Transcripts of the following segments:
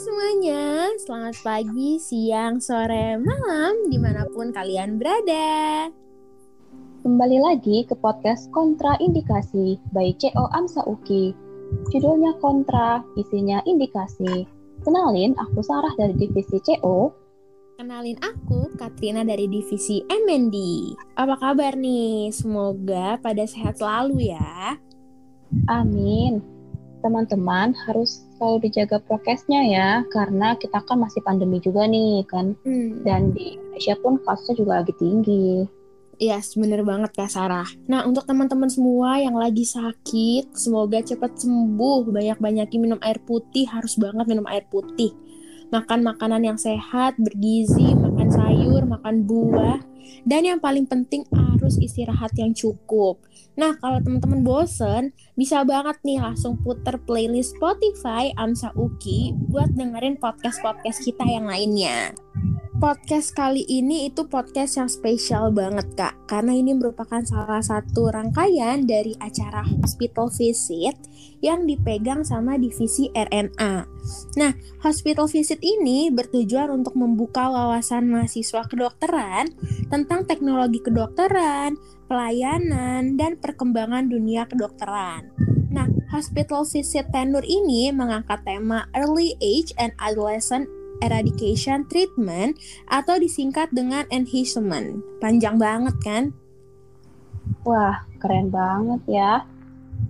semuanya, selamat pagi, siang, sore, malam, di mana pun kalian berada. Kembali lagi ke podcast Kontra Indikasi by CO Amsa Uki. Judulnya Kontra, isinya indikasi. Kenalin, aku Sarah dari divisi CO. Kenalin aku, Katrina dari divisi MND. Apa kabar nih? Semoga pada sehat selalu ya. Amin. Teman-teman harus selalu dijaga prokesnya ya, karena kita kan masih pandemi juga nih kan. Hmm. Dan di Indonesia pun kasusnya juga lagi tinggi. Yes, bener banget Kak Sarah. Nah, untuk teman-teman semua yang lagi sakit, semoga cepat sembuh. Banyak-banyakin minum air putih, harus banget minum air putih. Makan makanan yang sehat, bergizi, makan sayur, makan buah. Dan yang paling penting harus istirahat yang cukup. Nah, kalau teman-teman bosen, bisa banget nih langsung puter playlist Spotify Amsa Uki buat dengerin podcast-podcast kita yang lainnya. Podcast kali ini itu podcast yang spesial banget kak. Karena ini merupakan salah satu rangkaian dari acara hospital visit Yang dipegang sama divisi RNA Nah hospital visit ini bertujuan untuk membuka wawasan mahasiswa kedokteran Tentang teknologi kedokteran, pelayanan, dan perkembangan dunia kedokteran. Nah, Hospital Visit Tenure ini mengangkat tema Early Age and Adolescent Eradication Treatment atau disingkat dengan enhancement. Panjang banget kan? Wah, keren banget ya.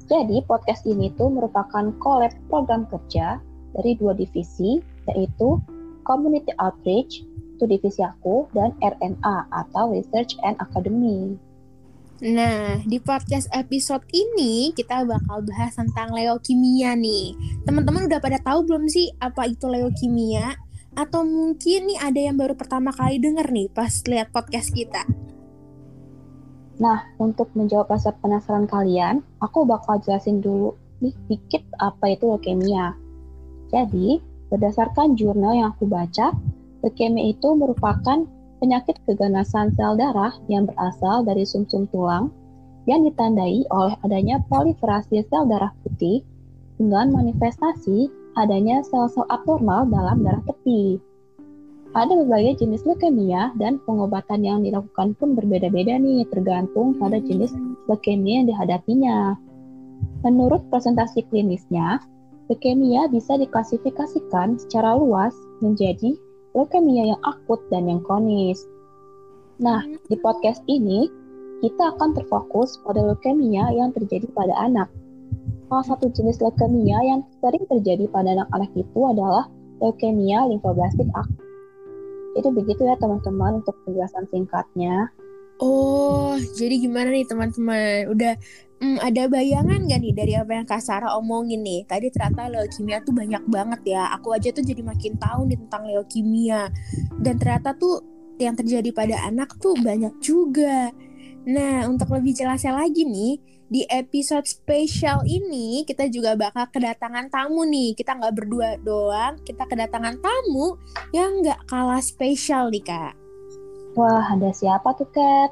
Jadi podcast ini tuh merupakan collab program kerja dari dua divisi, yaitu Community Outreach, itu divisi aku, dan RNA atau Research and Academy. Nah, di podcast episode ini kita bakal bahas tentang leukemia nih. Teman-teman udah pada tahu belum sih apa itu leukemia? Atau mungkin nih ada yang baru pertama kali denger nih pas lihat podcast kita. Nah, untuk menjawab rasa penasaran kalian, aku bakal jelasin dulu nih dikit apa itu leukemia. Jadi, berdasarkan jurnal yang aku baca, leukemia itu merupakan penyakit keganasan sel darah yang berasal dari sumsum -sum tulang yang ditandai oleh adanya proliferasi sel darah putih dengan manifestasi adanya sel-sel abnormal dalam darah tepi. Ada berbagai jenis leukemia dan pengobatan yang dilakukan pun berbeda-beda nih tergantung pada jenis leukemia yang dihadapinya. Menurut presentasi klinisnya, leukemia bisa diklasifikasikan secara luas menjadi leukemia yang akut dan yang kronis. Nah, di podcast ini kita akan terfokus pada leukemia yang terjadi pada anak. Salah satu jenis leukemia yang sering terjadi pada anak-anak itu adalah leukemia limfoblastik akut. Jadi begitu ya teman-teman untuk penjelasan singkatnya. Oh, jadi gimana nih teman-teman? Udah hmm, ada bayangan gak nih dari apa yang Kak Sarah omongin nih? Tadi ternyata leukemia tuh banyak banget ya. Aku aja tuh jadi makin tahu nih tentang leukemia. Dan ternyata tuh yang terjadi pada anak tuh banyak juga. Nah, untuk lebih jelasnya lagi nih, di episode spesial ini kita juga bakal kedatangan tamu nih. Kita nggak berdua doang, kita kedatangan tamu yang nggak kalah spesial nih kak. Wah, ada siapa tuh Kat?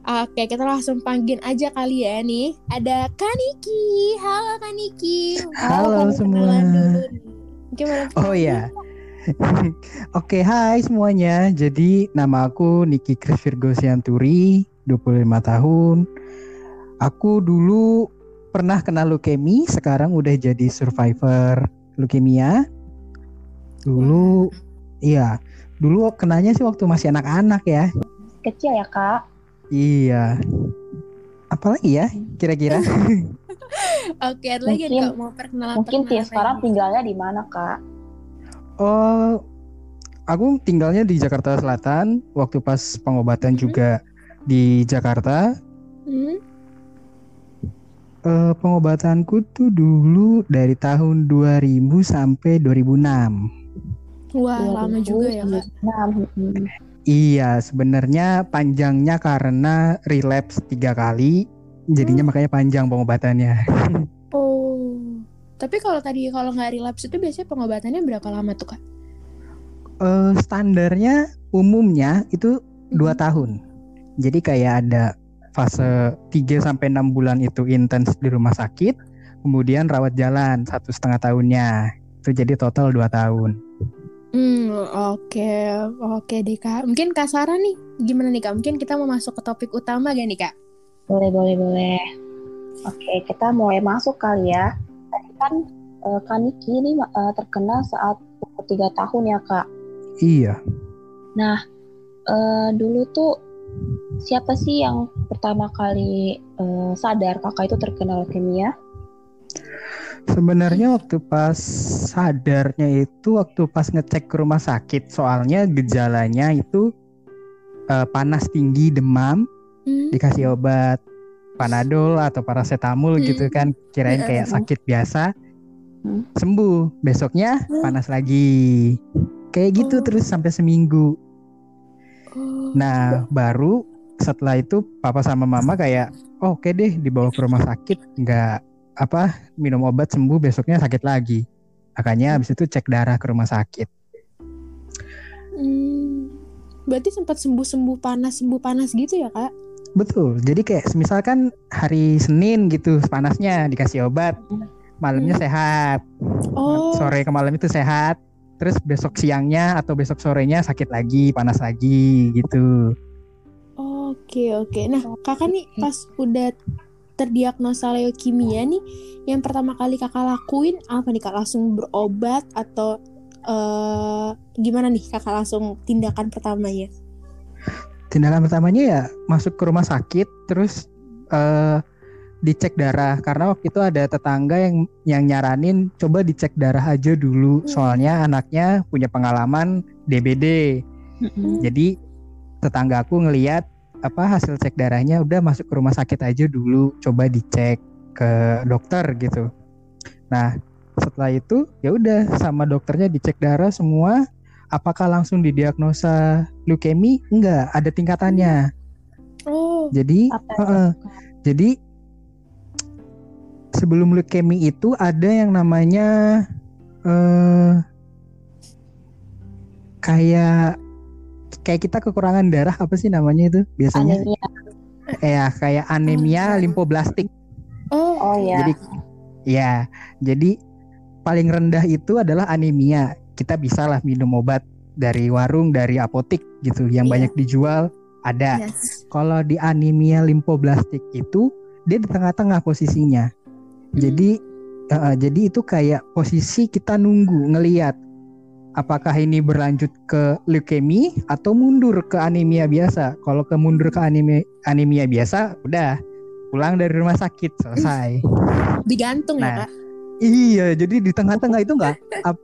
Oke, kita langsung panggil aja kali ya nih. Ada Kaniki. Halo Kaniki. Halo semua. Dulu nih. Gimana? Oh iya. Oke, hai semuanya. Jadi nama aku Niki Chris Virgo Sianturi, 25 tahun. Aku dulu pernah kena leukemia, sekarang udah jadi survivor leukemia. Dulu iya, dulu kenanya sih waktu masih anak-anak ya. Kecil ya, Kak? Iya. Apalagi ya kira-kira? Oke, ada lagi Mungkin- Kak mau perkenalan Mungkin perkenalan sekarang tinggalnya di mana, Kak? Oh, aku tinggalnya di Jakarta Selatan. Waktu pas pengobatan Mhm. juga di Jakarta. Hmm? Eh, pengobatanku tuh dulu dari tahun 2000 sampai 2006. Wah, lama juga ya Kak. Iya, sebenarnya panjangnya karena relapse tiga kali, jadinya makanya panjang pengobatannya. Oh. Tapi kalau tadi kalau nggak relapse itu biasanya pengobatannya berapa lama tuh Kak? Eh, standarnya umumnya itu dua Mhm. tahun. Jadi kayak ada fase 3 sampai 6 bulan itu intens di rumah sakit, kemudian rawat jalan satu setengah tahunnya. Itu jadi total 2 tahun. Hmm, oke, oke deh kak. Mungkin kak Sarah nih, gimana nih kak? Mungkin kita mau masuk ke topik utama gak nih kak? Boleh, boleh, boleh. Oke, kita mulai masuk kali ya. Tadi kan uh, Kak Niki ini uh, terkenal saat umur 3 tahun ya kak. Iya. Nah, uh, dulu tuh siapa sih yang pertama kali uh, sadar kakak itu terkena leukemia? Sebenarnya waktu pas sadarnya itu waktu pas ngecek ke rumah sakit, soalnya gejalanya itu uh, panas tinggi, demam, hmm. dikasih obat panadol atau paracetamol hmm. gitu kan, kirain kayak sakit biasa, hmm. sembuh, besoknya hmm. panas lagi, kayak gitu oh. terus sampai seminggu. Nah baru setelah itu papa sama mama kayak, oh, oke okay deh dibawa ke rumah sakit, nggak apa minum obat sembuh besoknya sakit lagi. Makanya habis itu cek darah ke rumah sakit. Hmm, berarti sempat sembuh sembuh panas sembuh panas gitu ya kak? Betul jadi kayak misalkan hari Senin gitu panasnya dikasih obat malamnya hmm. sehat. Oh. sore ke malam itu sehat terus besok siangnya atau besok sorenya sakit lagi panas lagi gitu. Oke oke. Nah kakak nih pas udah terdiagnosa leukemia nih yang pertama kali kakak lakuin apa nih kak? Langsung berobat atau uh, gimana nih kakak langsung tindakan pertamanya? Tindakan pertamanya ya masuk ke rumah sakit terus uh, dicek darah. Karena waktu itu ada tetangga yang yang nyaranin coba dicek darah aja dulu. Soalnya anaknya punya pengalaman DBD jadi tetanggaku ngeliat apa hasil cek darahnya udah masuk ke rumah sakit aja dulu coba dicek ke dokter gitu. Nah setelah itu ya udah sama dokternya dicek darah semua. Apakah langsung didiagnosa leukemia? Enggak ada tingkatannya. Oh jadi uh, jadi sebelum leukemia itu ada yang namanya uh, kayak kayak kita kekurangan darah apa sih namanya itu biasanya? Anemia. Ya, kayak anemia oh, limfoblastik. Oh, oh ya. Jadi ya, jadi paling rendah itu adalah anemia. Kita bisa lah minum obat dari warung, dari apotik gitu yang yeah. banyak dijual ada. Yes. Kalau di anemia limfoblastik itu dia di tengah-tengah posisinya. Hmm. Jadi uh, jadi itu kayak posisi kita nunggu ngeliat apakah ini berlanjut ke leukemia atau mundur ke anemia biasa. Kalau ke mundur ke anemia anemia biasa, udah pulang dari rumah sakit selesai. Digantung ya, nah, ya kak? Iya, jadi di tengah-tengah itu enggak.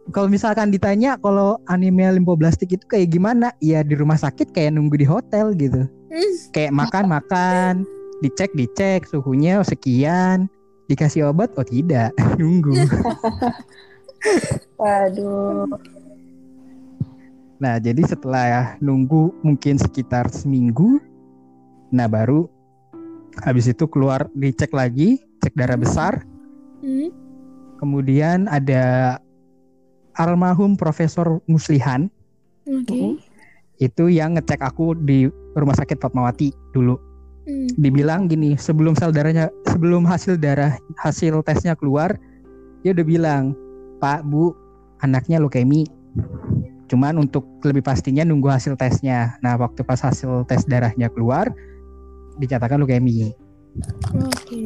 kalau misalkan ditanya kalau anemia limfoblastik itu kayak gimana? Ya di rumah sakit kayak nunggu di hotel gitu. Hmm. Kayak makan-makan, dicek dicek suhunya sekian, dikasih obat oh tidak, nunggu. Waduh. Nah, jadi setelah ya, nunggu mungkin sekitar seminggu, nah baru habis itu keluar dicek lagi, cek darah besar. Hmm. Kemudian ada almarhum Profesor Muslihan. Okay. Itu yang ngecek aku di Rumah Sakit Fatmawati dulu. Hmm. Dibilang gini, sebelum sel darahnya, sebelum hasil darah hasil tesnya keluar, dia udah bilang, Pak, Bu, anaknya leukemia Cuman untuk lebih pastinya nunggu hasil tesnya. Nah, waktu pas hasil tes darahnya keluar, dicatatkan leukemia. Oke.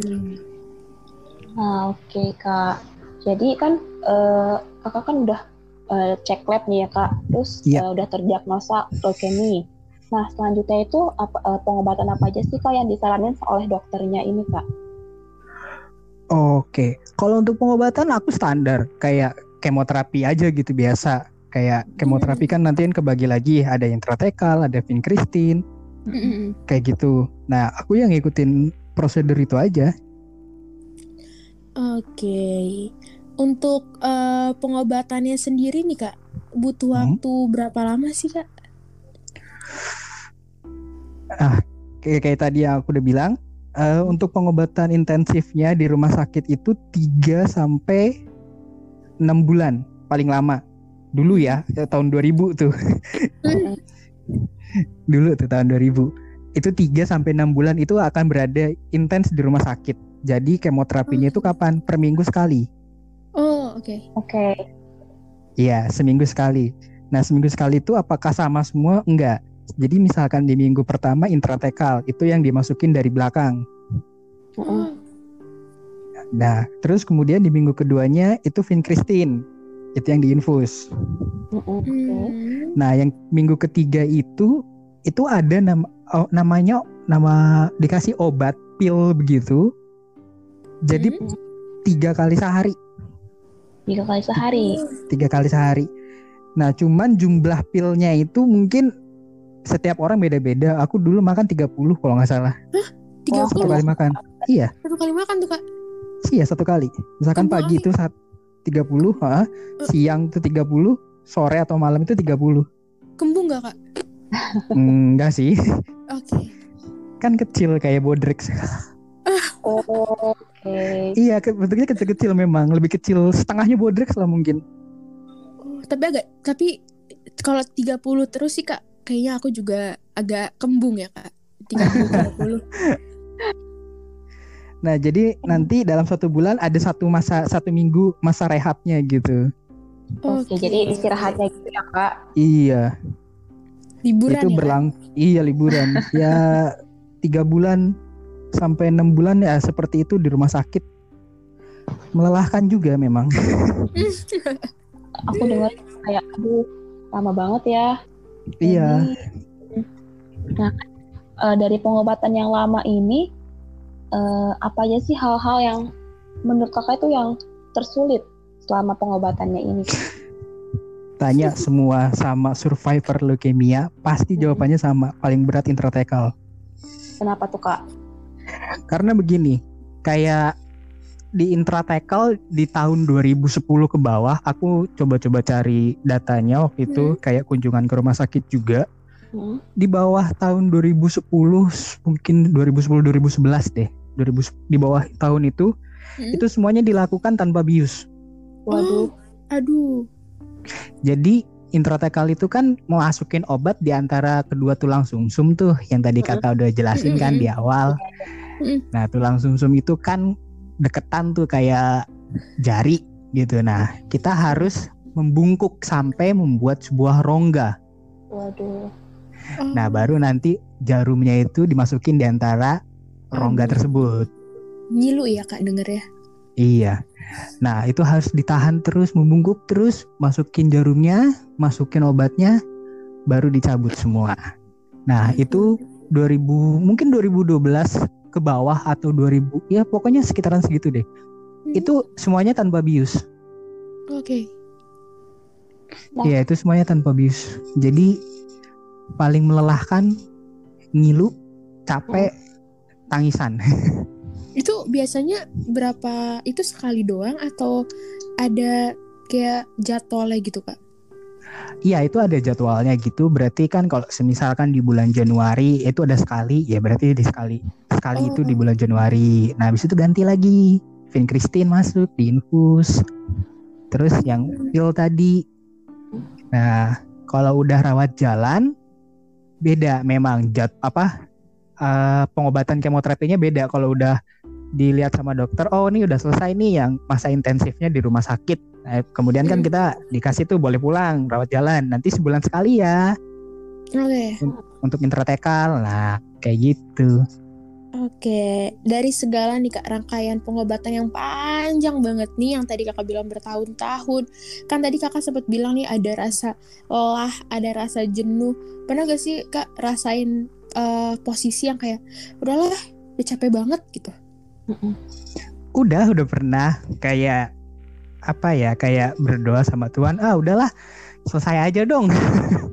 Nah, oke okay, kak. Jadi kan uh, kakak kan udah uh, cek lab nih ya kak, terus yeah. Iya. uh, udah terdiagnosa leukemia. Nah, selanjutnya itu apa, uh, pengobatan apa aja sih kak yang disaranin oleh dokternya ini kak? Oke, kalau untuk pengobatan aku standar kayak kemoterapi aja gitu biasa kayak kemoterapi kan nanti kebagi lagi ada yang intratekal ada vinkristin kayak gitu nah aku yang ngikutin prosedur itu aja oke okay. untuk uh, pengobatannya sendiri nih kak butuh hmm? waktu berapa lama sih kak kayak kayak tadi yang aku udah bilang uh, untuk pengobatan intensifnya di rumah sakit itu 3 sampai 6 bulan paling lama dulu ya tahun 2000 tuh dulu tuh tahun 2000 itu 3 sampai 6 bulan itu akan berada intens di rumah sakit jadi kemoterapinya itu kapan per minggu sekali oh oke okay. oke okay. Iya, seminggu sekali. Nah, seminggu sekali itu apakah sama semua? Enggak. Jadi misalkan di minggu pertama intratekal, itu yang dimasukin dari belakang. Mm-mm. Nah, terus kemudian di minggu keduanya itu vincristin. Itu yang diinfus. Mm-mm. Oke. Hmm. Nah, yang minggu ketiga itu itu ada nama oh, namanya nama dikasih obat pil begitu. Jadi Hmm. tiga kali sehari, Tiga kali sehari. tiga kali sehari. Nah, cuman jumlah pilnya itu mungkin setiap orang beda-beda. Aku dulu makan 30 kalau nggak salah. Tiga Satu puluh kali makan. Iya, satu kali makan tuh kak. iya satu kali. Misalkan Kamu pagi itu saat 30, ha, siang itu 30, sore atau malam itu 30. Kembung gak kak? Enggak sih, Oke. kan kecil kayak bodrex. Oh, Oke. Iya, ke- bentuknya kecil-kecil memang, lebih kecil setengahnya bodrex lah mungkin. Oh, tapi agak tapi kalau 30 terus sih kak, kayaknya aku juga agak kembung ya kak. 30 30. Nah, jadi nanti dalam satu bulan ada satu masa satu minggu masa rehabnya gitu. Oke, jadi istirahatnya gitu ya kak. Iya, liburan itu ya. Kak? berlang, iya liburan. ya tiga bulan sampai enam bulan ya seperti itu di rumah sakit. Melelahkan juga memang. Aku dengar kayak aduh lama banget ya. Iya. Jadi, Nah, eh, dari pengobatan yang lama ini, eh, apa aja sih hal-hal yang menurut kakak itu yang tersulit selama pengobatannya ini? Tanya semua sama survivor leukemia, pasti jawabannya sama. Paling berat intratekal. Kenapa tuh kak? Karena begini, kayak di intratekal di tahun 2010 ke bawah, aku coba-coba cari datanya waktu itu kayak kunjungan ke rumah sakit juga. Hmm? Di bawah tahun 2010, mungkin 2010-2011 deh. 2000, di bawah tahun itu, Hmm? itu semuanya dilakukan tanpa bius. Waduh, Aduh. Jadi intratekal itu kan mau masukin obat di antara kedua tulang sumsum tuh yang tadi kakak udah jelasin kan di awal. Nah tulang sumsum itu kan deketan tuh kayak jari gitu. Nah kita harus membungkuk sampai membuat sebuah rongga. waduh. Nah baru nanti jarumnya itu dimasukin di antara rongga Aduh. tersebut. ngilu ya kak denger ya. Iya. Nah, itu harus ditahan terus, membungkuk terus, masukin jarumnya, masukin obatnya, baru dicabut semua. Nah, itu 2000 mungkin 2012 ke bawah atau 2000 ya pokoknya sekitaran segitu deh. Hmm. Itu semuanya tanpa bius. Oke. Nah. Iya, itu semuanya tanpa bius. Jadi paling melelahkan ngilu, capek, tangisan. Itu biasanya berapa? Itu sekali doang atau ada kayak jadwalnya gitu kak? Iya itu ada jadwalnya gitu. Berarti kan kalau semisalkan di bulan Januari itu ada sekali, ya berarti di sekali sekali itu di bulan Januari. Nah habis itu ganti lagi. Vin Christine masuk di infus. Terus yang pil tadi. Nah kalau udah rawat jalan beda memang jad apa eh, pengobatan kemoterapinya beda kalau udah dilihat sama dokter oh ini udah selesai nih yang masa intensifnya di rumah sakit Nah, kemudian kan Hmm. kita dikasih tuh boleh pulang rawat jalan nanti sebulan sekali ya Oke. untuk intratekal nah kayak gitu Oke, dari segala nih kak rangkaian pengobatan yang panjang banget nih yang tadi kakak bilang bertahun-tahun. Kan tadi kakak sempat bilang nih ada rasa lelah, ada rasa jenuh. Pernah gak sih kak rasain eh, posisi yang kayak udahlah, udah capek banget gitu? Udah udah pernah kayak apa ya kayak berdoa sama Tuhan ah udahlah selesai aja dong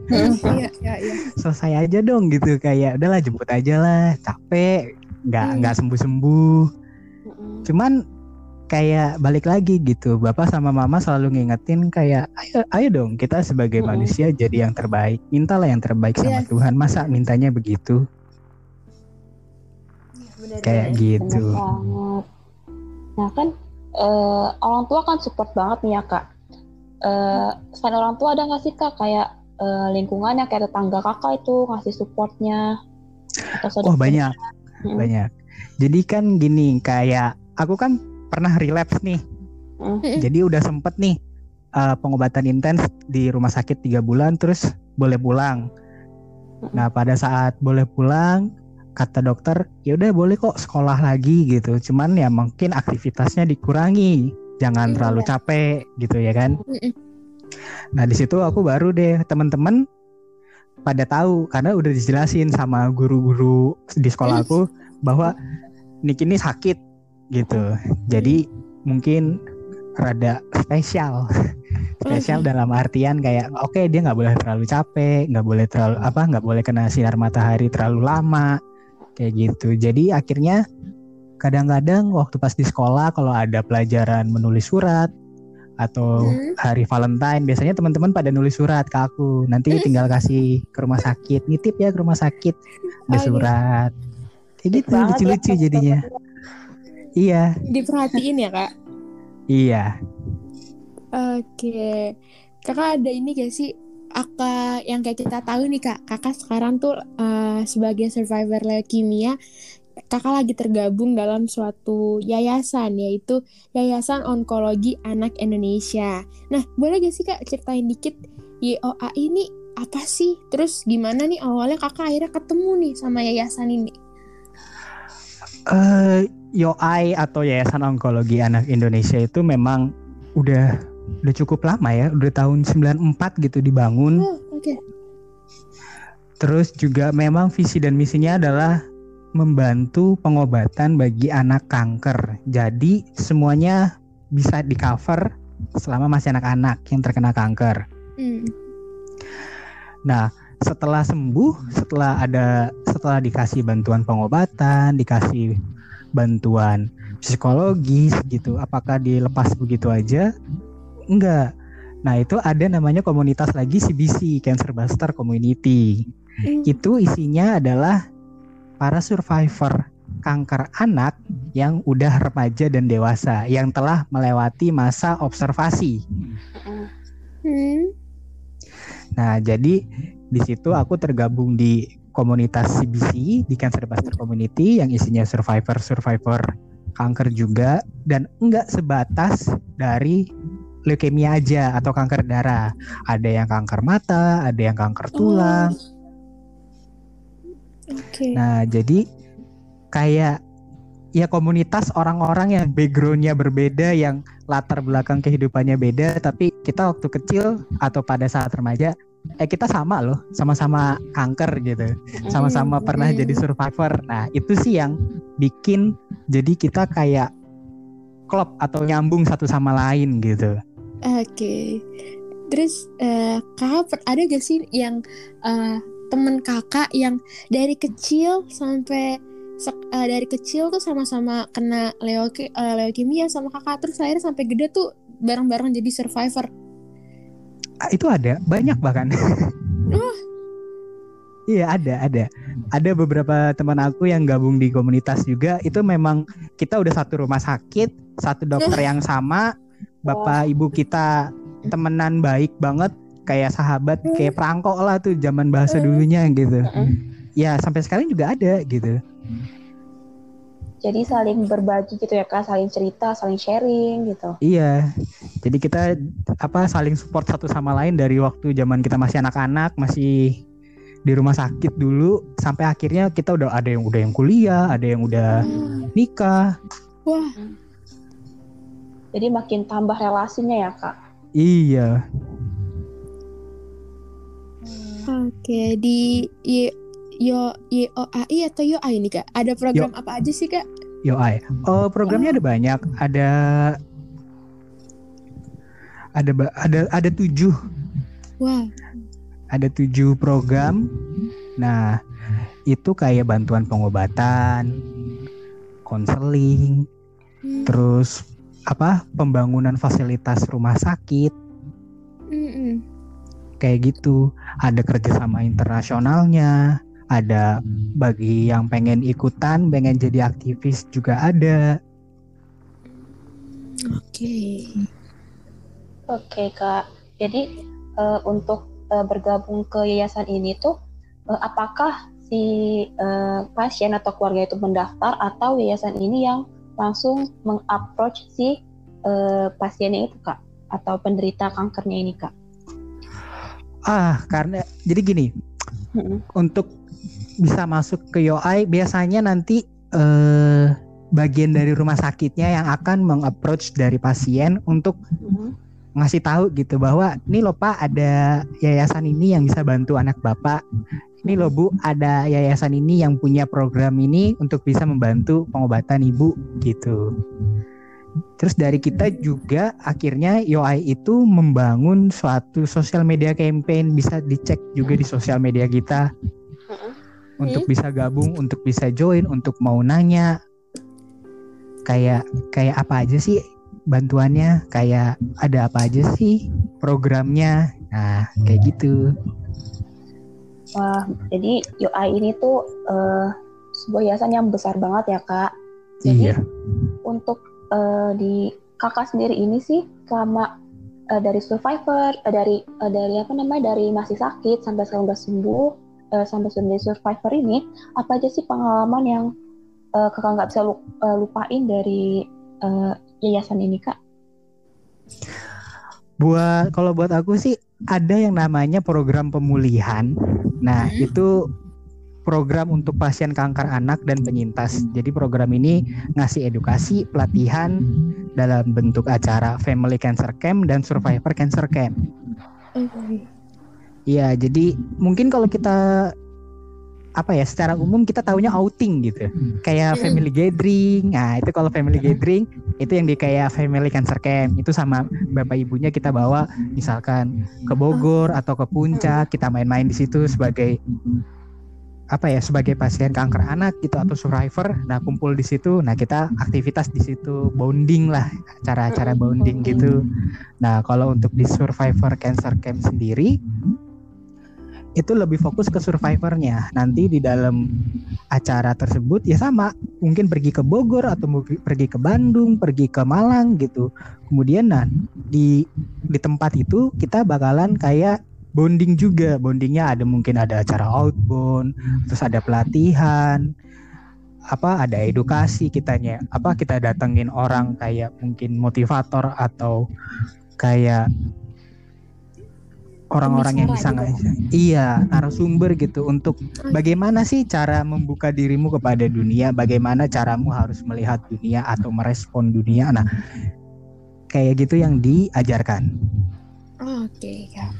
Iya, iya, iya. selesai aja dong gitu kayak udahlah jemput aja lah capek nggak Hmm. nggak sembuh sembuh Mm-mm. cuman kayak balik lagi gitu bapak sama mama selalu ngingetin kayak ayo ayo dong kita sebagai Mm-mm. manusia jadi yang terbaik mintalah yang terbaik sama Yes. Tuhan masa mintanya begitu kayak Bener gitu banget. Nah kan eh, orang tua kan support banget nih ya kak. Eh, selain orang tua ada nggak sih kak kayak eh, lingkungannya kayak tetangga kakak itu ngasih supportnya? Atau oh banyak Mm-mm. banyak jadi kan gini kayak aku kan pernah relapse nih Mm. jadi udah sempet nih uh, pengobatan intens di rumah sakit tiga bulan terus boleh pulang. Nah pada saat boleh pulang kata dokter ya udah boleh kok sekolah lagi gitu. Cuman ya mungkin aktivitasnya dikurangi, jangan Iya. terlalu capek gitu ya kan. Mm-mm. Nah di situ aku baru deh teman-teman pada tahu karena udah dijelasin sama guru-guru di sekolah aku bahwa Nick ini sakit gitu. Jadi mungkin rada spesial. spesial dalam artian kayak oke dia nggak boleh terlalu capek, nggak boleh terlalu apa nggak boleh kena sinar matahari terlalu lama kayak gitu. Jadi akhirnya kadang-kadang waktu pas di sekolah kalau ada pelajaran menulis surat atau Hmm. hari Valentine biasanya teman-teman pada nulis surat ke aku nanti tinggal kasih ke rumah sakit nitip ya ke rumah sakit ada Oh, gitu. surat gitu Banget ya, lucu-lucu Kak. jadinya iya Diperhatiin ya kak. iya Oke, kakak ada ini gak sih? Aka yang kayak kita tahu nih kak, kakak sekarang tuh eh, sebagai survivor leukemia, kakak lagi tergabung dalam suatu yayasan yaitu Yayasan Onkologi Anak Indonesia. Nah, boleh gak sih kak ceritain dikit YOA ini apa sih? Terus gimana nih awalnya kakak akhirnya ketemu nih sama yayasan ini? eh YOAI atau Yayasan Onkologi Anak Indonesia itu memang udah udah cukup lama ya udah tahun 94 gitu dibangun Oh, oke. Terus juga memang visi dan misinya adalah membantu pengobatan bagi anak kanker. Jadi semuanya bisa di cover selama masih anak-anak yang terkena kanker. Hmm. Nah, setelah sembuh, setelah ada setelah dikasih bantuan pengobatan, dikasih bantuan psikologis gitu, apakah dilepas begitu aja? Enggak. Nah, itu ada namanya komunitas lagi CBC, Cancer Buster Community. Hmm. Itu isinya adalah para survivor kanker anak yang udah remaja dan dewasa yang telah melewati masa observasi. Hmm. Nah, jadi di situ aku tergabung di komunitas CBC di Cancer Buster Community yang isinya survivor-survivor kanker juga dan enggak sebatas dari leukemia aja atau kanker darah. Ada yang kanker mata, ada yang kanker tulang. Oke. Nah, jadi kayak ya komunitas orang-orang yang backgroundnya berbeda, yang latar belakang kehidupannya beda, tapi kita waktu kecil atau pada saat remaja, eh kita sama loh, sama-sama kanker gitu, sama-sama pernah jadi survivor. Nah, itu sih yang bikin jadi kita kayak klop atau nyambung satu sama lain gitu. Oke. Terus eh, kakak per- ada gak sih yang eh, temen kakak yang dari kecil sampai sek- eh, dari kecil tuh sama-sama kena leuke- eh, leukemia sama kakak. Terus akhirnya sampai gede tuh bareng-bareng jadi survivor. Ah, itu ada. Banyak bahkan. Iya ada ada. Ada beberapa teman aku yang gabung di komunitas juga. Itu memang kita udah satu rumah sakit satu dokter yang sama. Bapak ibu kita temenan baik banget kayak sahabat kayak perangkok lah tuh zaman bahasa dulunya gitu. Ya sampai sekarang juga ada gitu. Jadi saling berbagi gitu ya kak, saling cerita, saling sharing gitu. iya. Jadi kita apa saling support satu sama lain dari waktu zaman kita masih anak-anak masih di rumah sakit dulu sampai akhirnya kita udah ada yang udah yang kuliah ada yang udah nikah. Wah, Jadi makin tambah relasinya ya kak. iya oke di Y Yo YOAI atau YOAI nih kak? Ada program apa aja sih kak? YOI. Oh, programnya ada banyak. Ada ada ada ada tujuh Wah, ada tujuh program. Nah, itu kayak bantuan pengobatan, konseling, Hmm, terus apa pembangunan fasilitas rumah sakit mm-mm. Kayak gitu. Ada kerjasama internasionalnya. Ada bagi yang pengen ikutan, pengen jadi aktivis juga ada. Oke. Oke kak. Jadi eh, untuk eh, bergabung ke yayasan ini tuh, eh, apakah si eh, pasien atau keluarga itu mendaftar atau yayasan ini yang langsung mengapproach si eh, pasiennya itu kak? atau penderita kankernya ini kak? Ah, karena jadi gini, Mm-mm. untuk bisa masuk ke UI biasanya nanti eh bagian dari rumah sakitnya yang akan mengapproach dari pasien untuk Mm. ngasih tahu gitu bahwa ini loh Pak ada yayasan ini yang bisa bantu anak Bapak. Ini loh Bu ada yayasan ini yang punya program ini untuk bisa membantu pengobatan ibu gitu. Terus dari kita juga akhirnya UI itu membangun suatu sosial media campaign bisa dicek juga di sosial media kita untuk bisa gabung, untuk bisa join, untuk mau nanya kayak kayak apa aja sih bantuannya, kayak ada apa aja sih programnya. Nah, kayak gitu. Wah, jadi UI ini tuh eh, sebuah yayasan yang besar banget ya kak. Jadi Iya. untuk eh, di kakak sendiri ini sih selama eh, dari survivor, eh, dari eh, dari apa namanya dari masih sakit sampai sekarang udah sembuh, eh, sampai sudah survivor ini, apa aja sih pengalaman yang eh, kakak nggak bisa lu- lupain dari eh, yayasan ini kak? Buat kalau buat aku sih ada yang namanya program pemulihan. Nah, Hmm. itu program untuk pasien kanker anak dan penyintas. Jadi program ini ngasih edukasi, pelatihan dalam bentuk acara Family Cancer Camp dan Survivor Cancer Camp. Iya, jadi mungkin kalau kita apa ya secara umum kita taunya outing gitu kayak Mm. family gathering nah itu kalau family gathering itu yang di kayak family cancer camp itu sama bapak ibunya kita bawa misalkan ke Bogor atau ke Puncak kita main-main di situ sebagai apa ya sebagai pasien kanker anak gitu atau survivor nah kumpul di situ nah kita aktivitas di situ bonding lah cara-cara bonding gitu. Nah kalau untuk di survivor cancer camp sendiri itu lebih fokus ke survivornya. Nanti di dalam acara tersebut ya sama mungkin pergi ke Bogor atau mungkin pergi ke Bandung pergi ke Malang gitu. Kemudian nah di di tempat itu kita bakalan kayak bonding juga. Bondingnya ada mungkin ada acara outbound terus ada pelatihan apa ada edukasi kitanya. Apa kita datengin orang kayak mungkin motivator atau kayak orang-orang yang bisa ngasih iya narasumber gitu untuk bagaimana sih cara membuka dirimu kepada dunia? Bagaimana caramu harus melihat dunia atau merespon dunia? Nah kayak gitu yang diajarkan. Oke, Kak.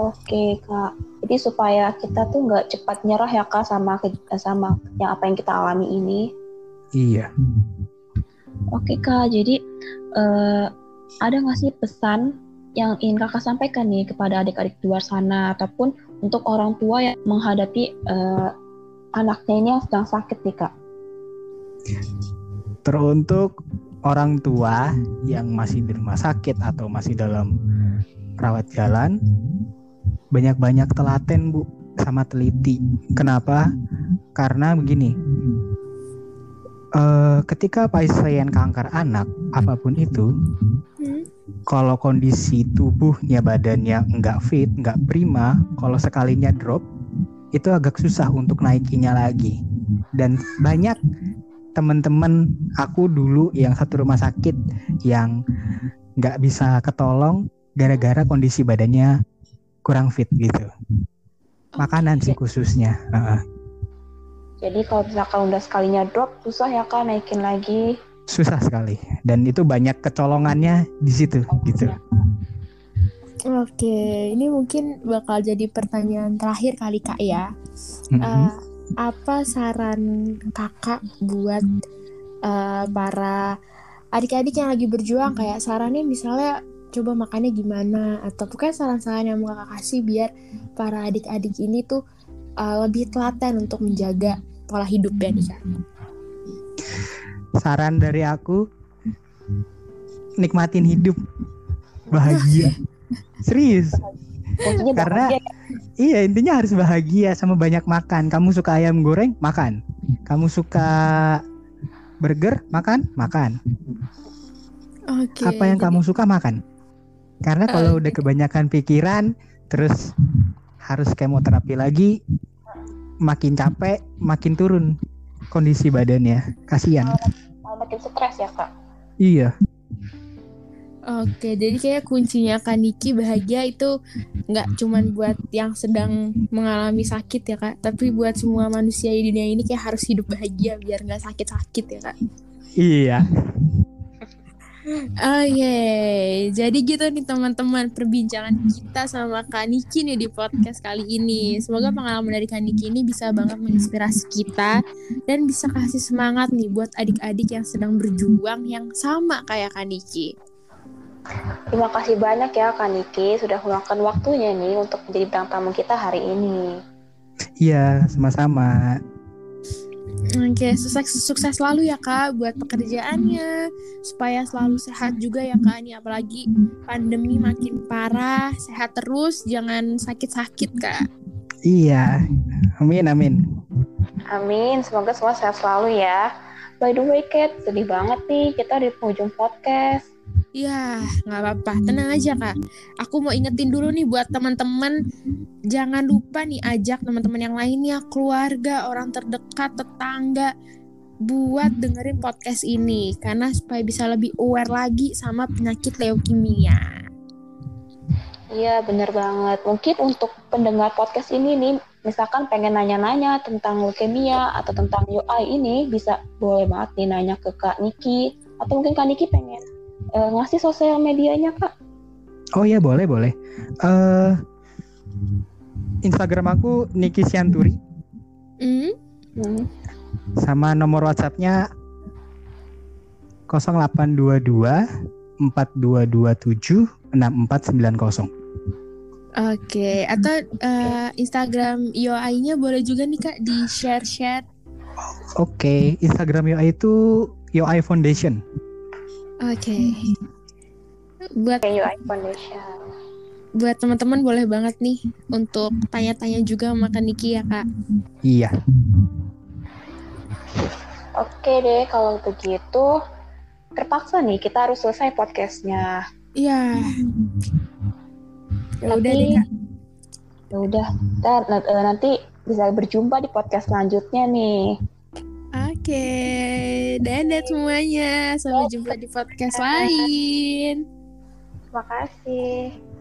Oke kak, jadi supaya kita tuh nggak cepat nyerah ya kak sama sama yang apa yang kita alami ini. iya Oke kak, jadi eh, ada nggak sih pesan yang ingin kakak sampaikan nih kepada adik-adik di luar sana ataupun untuk orang tua yang menghadapi eh, anaknya ini yang sedang sakit nih kak? teruntuk orang tua yang masih di rumah sakit atau masih dalam rawat jalan banyak-banyak telaten bu sama teliti. Kenapa? Karena begini eh, ketika pasien kanker anak apa pun itu Hmm. kalau kondisi tubuhnya badannya nggak fit nggak prima kalau sekalinya drop itu agak susah untuk naikinya lagi. Dan banyak teman-teman aku dulu yang satu rumah sakit yang nggak bisa ketolong gara-gara kondisi badannya kurang fit gitu makanan sih khususnya Heeh. Jadi kalau misalkan udah sekalinya drop, susah ya kak naikin lagi. susah sekali dan itu banyak kecolongannya di situ gitu Oke, ini mungkin bakal jadi pertanyaan terakhir kali Kak ya. Mm-mm. Eh, apa saran Kakak buat eh, para adik-adik yang lagi berjuang? Kayak sarannya misalnya coba makannya gimana? Atau pokoknya saran-saran yang mau Kakak kasih biar para adik-adik ini tuh eh, lebih telaten untuk menjaga pola hidupnya nih Kak. saran dari aku nikmatin hidup. Bahagia. Serius Kuncinya Karena- bahagia. iya intinya harus bahagia sama banyak makan. Kamu suka ayam goreng makan. Kamu suka burger makan makan. Oke. apa yang jadi- kamu suka makan. Karena kalau udah kebanyakan pikiran terus harus kemoterapi lagi makin capek makin turun kondisi badannya. Kasihan. Malah makin stres ya kak. iya Oke, jadi kayak kuncinya Kaniki bahagia itu nggak cuman buat yang sedang mengalami sakit ya kak, tapi buat semua manusia di dunia ini kayak harus hidup bahagia biar nggak sakit-sakit ya kak. Iya. Oke, jadi gitu nih teman-teman perbincangan kita sama Kaniki nih di podcast kali ini. Semoga pengalaman dari Kaniki ini bisa banget menginspirasi kita dan bisa kasih semangat nih buat adik-adik yang sedang berjuang yang sama kayak Kaniki. Terima kasih banyak ya Kak Niki sudah meluangkan waktunya nih untuk menjadi bintang tamu kita hari ini. Iya, sama-sama. Oke, sukses sukses selalu ya kak buat pekerjaannya supaya selalu sehat juga ya kak ini apalagi pandemi makin parah sehat terus jangan sakit-sakit kak. Iya. Amin, amin. Amin, semoga semua sehat selalu ya. By the way, Kate, sedih banget nih kita di penghujung podcast. Ya, nggak apa-apa. Tenang aja, Kak. Aku mau ingetin dulu nih buat teman-teman. Jangan lupa nih ajak teman-teman yang lainnya, keluarga, orang terdekat, tetangga buat dengerin podcast ini karena supaya bisa lebih aware lagi sama penyakit leukemia. Iya, bener banget. Mungkin untuk pendengar podcast ini nih, misalkan pengen nanya-nanya tentang leukemia atau tentang UI ini, bisa boleh banget nih nanya ke Kak Niki. Atau mungkin Kak Niki pengen uh, ngasih sosial medianya kak? Oh iya boleh boleh. Uh, Instagram aku Niki Sianturi. Mm. Hmm. Sama nomor WhatsAppnya 0822 4227 6490. Oke, atau uh, Instagram UI-nya boleh juga nih Kak di share-share. Oke, okay. Instagram UI itu UI Foundation. Oke. Okay. Buat UI Foundation. Buat teman-teman boleh banget nih untuk tanya-tanya juga sama Kak Niki ya kak. Iya. Oke deh kalau begitu terpaksa nih kita harus selesai podcastnya. Iya. Ya udah deh kak. Ya udah, eh, nanti bisa berjumpa di podcast selanjutnya nih. Oke, dadah semuanya. Sampai jumpa di podcast lain. Terima kasih.